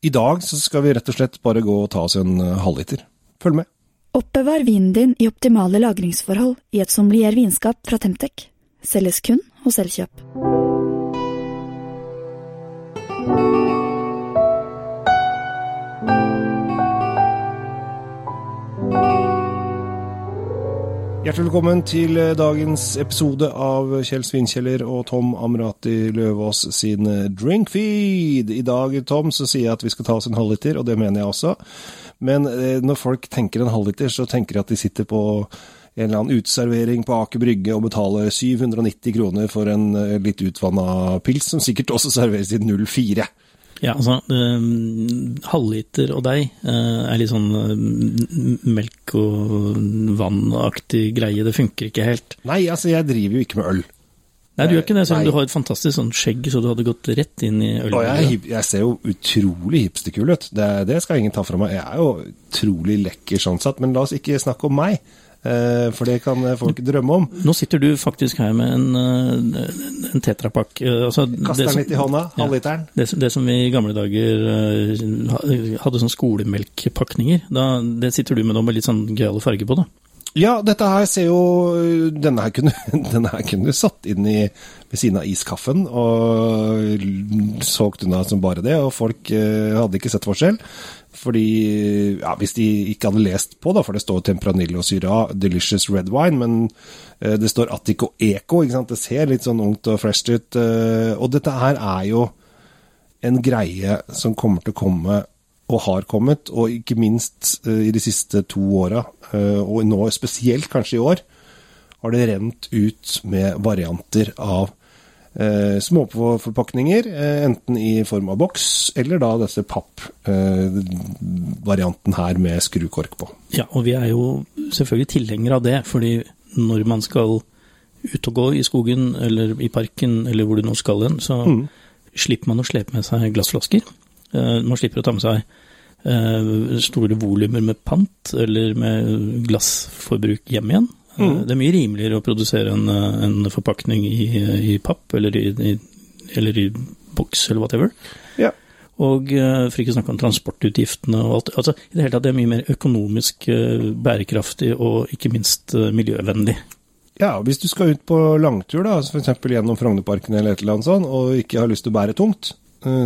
I dag så skal vi rett og slett bare gå og ta oss en eh, halvliter. Følg med. Oppbevar vinen din i optimale lagringsforhold i et sommelier vinskap fra Temtec. Selges kun hos Elkjøp. Hjertelig velkommen til eh, dagens episode av Kjell Svinkjeller og Tom Amrati Løvaas sin eh, Drinkfeed. I dag, Tom, så sier jeg at vi skal ta oss en halvliter, og det mener jeg også. Men eh, når folk tenker en halvliter, så tenker de at de sitter på en eller annen uteservering på Aker Brygge og betaler 790 kroner for en litt utvanna pils, som sikkert også serveres i 04. Ja, altså um, halvliter og deg uh, er litt sånn uh, melk og vann-aktig greie. Det funker ikke helt. Nei, altså, jeg driver jo ikke med øl. Nei, du gjør ikke det, selv om du har et fantastisk sånn skjegg, så du hadde gått rett inn i øl jeg, jeg ser jo utrolig hipsterkul ut. Det, det skal ingen ta fra meg. Jeg er jo utrolig lekker sånn sett, men la oss ikke snakke om meg. Eh, For det kan folk drømme om. Nå sitter du faktisk her med en, eh, en tetrapakke. eh, Altså, Kaster den litt i hånda, Ja. halvliteren. Det, som- det som vi i gamle dager hadde sånn skolemelkpakninger, da, det sitter du med nå med litt sånn gøyale farge på, da. Ja, dette her ser jo Denne her kunne, denne her kunne du satt inn i, ved siden av iskaffen og solgt unna som bare det, og folk hadde ikke sett forskjell. Fordi, ja, hvis de ikke hadde lest på, da, for det står Tempranillo Syra, Delicious Red Wine, men eh, det står Attico Eco, ikke sant. Det ser litt sånn ungt og fresh ut. eh, og dette her er jo en greie som kommer til å komme, og har kommet, og ikke minst eh, i de siste to åra, og nå spesielt kanskje i år, har det rent ut med varianter av eh, småforpakninger, eh, enten i form av boks, eller da disse papp-varianten her med skrukork på. Ja, og vi er jo selvfølgelig tilhengere av det, fordi når man skal ut og gå i skogen eller i parken eller hvor du nå skal hen, så slipper man å slepe med seg glassflasker. Eh, Man slipper å ta med seg eh, store volumer med pant eller med glassforbruk hjem igjen. Eh, Det er mye rimeligere å produsere en, eh, en forpakning i, i papp eller i, i, eller i boks eller whatever. Ja. Og eh, for ikke å snakke om transportutgiftene og alt. Altså, I det hele tatt det er mye mer økonomisk bærekraftig og ikke minst miljøvennlig. Ja, hvis du skal ut på langtur, da, f.eks. gjennom Frognerparken eller et eller annet sånt, og ikke har lyst til å bære tungt,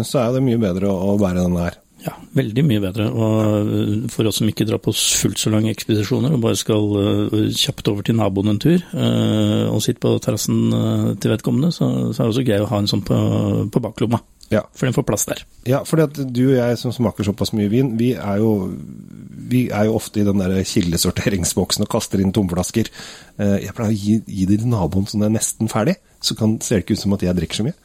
så er det mye bedre å bære denne her. Ja, veldig mye bedre. Og eh, for oss som ikke drar på fullt så lange ekspedisjoner og bare skal eh, kjapt over til naboen en tur eh, og sitte på terrassen til vedkommende, så, er det også gøy å ha en sånn på, på baklomma. Ja. For den får plass der. Ja, at du og jeg som smaker såpass mye vin, vi er jo, vi er jo ofte i den der kildesorteringsboksen og kaster inn tomflasker. Jeg pleier å gi, gi det til naboen så den er nesten ferdig, så kan, ser det ikke ut som at jeg drikker så mye.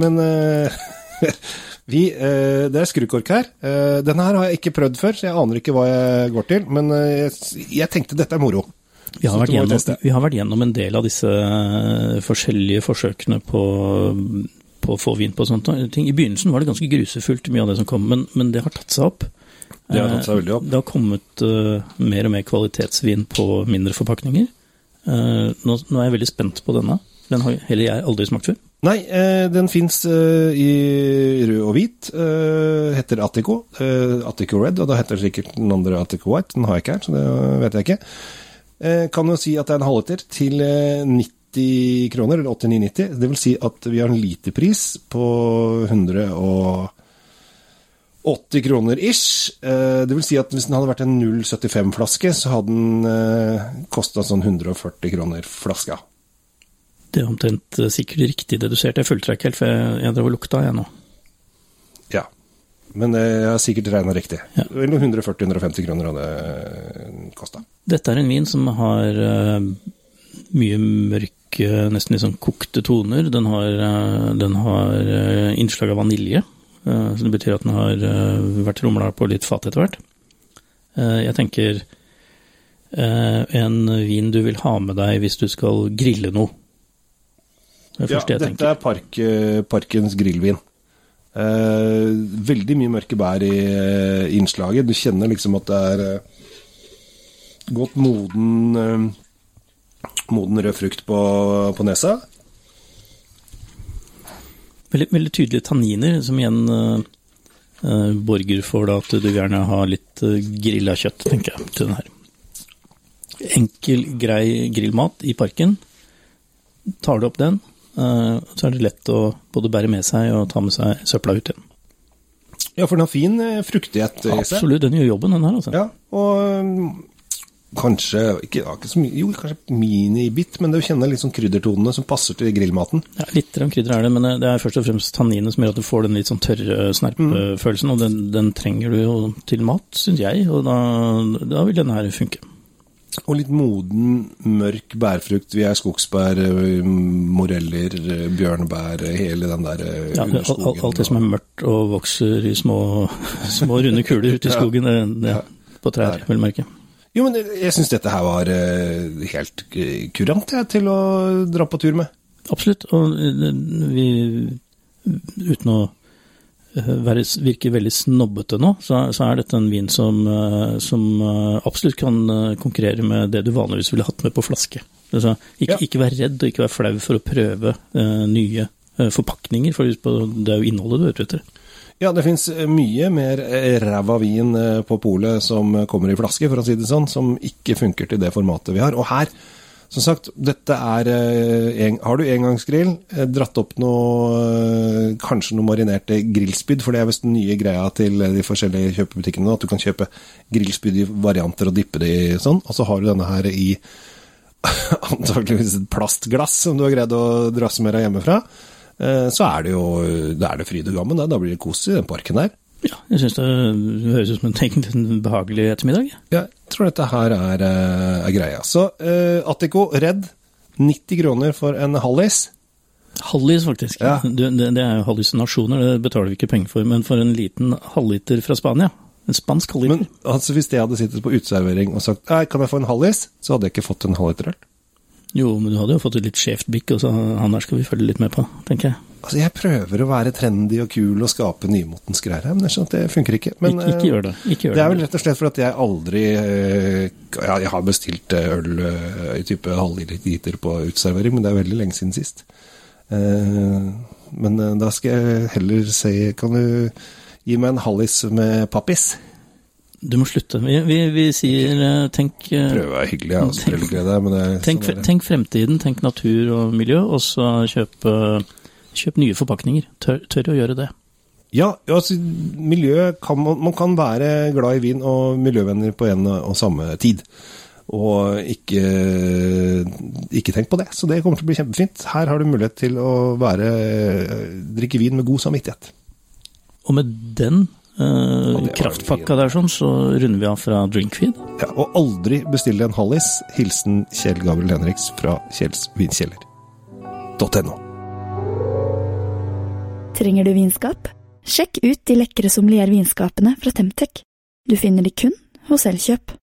Men vi, eh, det er skrukork her. Eh, Denne her har jeg ikke prøvd før, så jeg aner ikke hva jeg går til. Men eh, jeg, tenkte dette er moro. Vi har, gjennom, vi har vært gjennom en del av disse forskjellige forsøkene på, på å få vin på sånne ting. I begynnelsen var det ganske grusefullt, mye av det som kom, men, men det har tatt seg opp. Det har tatt seg veldig opp. Det har kommet mer og mer kvalitetsvin på mindre forpakninger. Nå, nå er jeg veldig spent på denne. Den har heller jeg aldri smakt før. Nei, eh, den fins eh, i rød og hvit. Eh, heter Attico. Attico Red, og da heter det sikkert den andre Attico White. Den har jeg ikke her, så det vet jeg ikke. Kan jo si at det er en halvliter til eh, 90 kroner, eller 89,90. Det vil si at vi har en literpris på 180 kroner ish. Det vil si at hvis den hadde vært en 0,75-flaske, så hadde den kosta sånn 140 kroner flaska. Det er omtrent eh, sikkert riktig dedusert. Jeg fulgte deg ikke helt, for jeg, jeg drev og lukta, jeg nå. Ja. Men eh, jeg har sikkert regna riktig. Ja. Vel 140-150 kroner hadde det kosta. Dette er en vin som har eh, mye mørke, nesten litt sånn kokte toner. Den har, eh, den har eh, innslag av vanilje, eh, så det betyr at den har eh, vært rumla på litt fat etter hvert. Eh, jeg tenker eh, en vin du vil ha med deg hvis du skal grille noe. Det er Ja, jeg dette er park, eh, Parkens grillvin. Eh, veldig mye mørke bær i eh, innslaget. Du kjenner liksom at det er eh, godt moden eh, moden rød frukt på, på nesa. Veldig, veldig tydelige tanniner, som igjen eh, borger for da at du gjerne har litt grilla kjøtt, tenker jeg, til den her. Enkel, grei grillmat i parken. Tar du opp den, så er det lett å både bære med seg og ta med seg søpla ut igjen. Ja, for den har fin eh, fruktighet i seg. Absolutt, den gjør jobben, den her, altså. Ja, og mm, kanskje ikke, ikke så mye, Jo, kanskje minibit, men du kjenner litt sånn kryddertonene som passer til grillmaten. Ja, litt av krydder er det, men det er først og fremst tanninet som gjør at du får den litt sånn tørre snerpefølelsen, og den, den trenger du jo til mat, syns jeg, og da, da vil denne her funke. Og litt moden, mørk bærfrukt. Vi er skogsbær, eh, moreller, eh, bjørnebær, eh, hele den der Ja, underskogen. alt- alt det som er mørkt og vokser i små, små runde kuler ute i skogen, det, ja, på trær, vil jeg merke. Jo, men jeg syns dette her var helt kurant jeg, til å dra på tur med. Absolutt, og vi, uten å være, virke veldig snobbete nå, så, så er dette en vin som, eh, som eh, absolutt kan eh, konkurrere med det du vanligvis ville hatt med på flaske. Altså, ikke, Ja. ikke vær redd og ikke vær flau for å prøve uh, nye uh, forpakninger, for det er jo innholdet du er etter. Ja, det fins mye mer eh, ræva vin eh, på polet som kommer i flaske, for å si det sånn, som ikke funker til det formatet vi har. Og her, som sagt, dette er eh, en, Har du engangsgrill, eh, dratt opp noe eh, Kanskje noe marinerte grillspyd, for det er visst den nye greia til de forskjellige kjøpebutikkene nå, at du kan kjøpe grillspyd i varianter og dippe det i sånn, og så har du denne her i antakeligvis et plastglass som du har greid å drasse med deg hjemmefra. Så er det jo da er det fryd og gammen, da. Da blir det kos i den parken der. Ja, jeg syns det høres ut som en, en behagelig ettermiddag. Jeg tror dette her er, eh, er greia. Så uh, Attico Redd, 90 kroner for en hallis. Hallis, faktisk. Ja. Det, det er jo hallusinasjoner, det betaler vi ikke penger for. Men for en liten halvliter fra Spania, en spansk halvliter Men altså, hvis jeg hadde sittet på uteservering og sagt Nei, kan jeg få en hallis, så hadde jeg ikke fått en halvliter øl. Jo, men du hadde jo fått et litt skjevt bikk, og så han der skal vi følge litt med på, tenker jeg. Altså, Jeg prøver å være trendy og kul og skape nymotens greier her, men jeg skjønner at det funker ikke. Men, ikke, ikke eh, gjør det. Ikke gjør Det er vel rett og slett for at jeg aldri eh, Ja, jeg har bestilt eh, øl eh, i type halvliter på uteservering, men det er veldig lenge siden sist. Eh, Men eh, da skal jeg heller si Kan du gi meg en hallis med pappis? Du må slutte. Vi, vi, vi sier eh, tenk, eh, Prøve å være hyggelig, jeg har selvfølgelig glede, det, men det er tenk, sånn tenk fremtiden, tenk natur og miljø, og så kjøpe eh, kjøp nye forpakninger. Tør, tør å gjøre det. Ja, altså, miljø kan man, man kan være glad i vin og miljøvenner på en og samme tid. Og ikke, ikke tenk på det. Så det kommer til å bli kjempefint. Her har du mulighet til å være, drikke vin med god samvittighet. Og med den eh, kraftpakka der sånn, så runder vi av fra Drinkfeed. Ja, og aldri bestille en Hallis. Hilsen Kjell Gabriel Henriks fra Kjells vinkjeller.no. Trenger du vinskap? Sjekk ut de lekre sommeliervinskapene fra Temtec. Du finner de kun hos Elkjøp.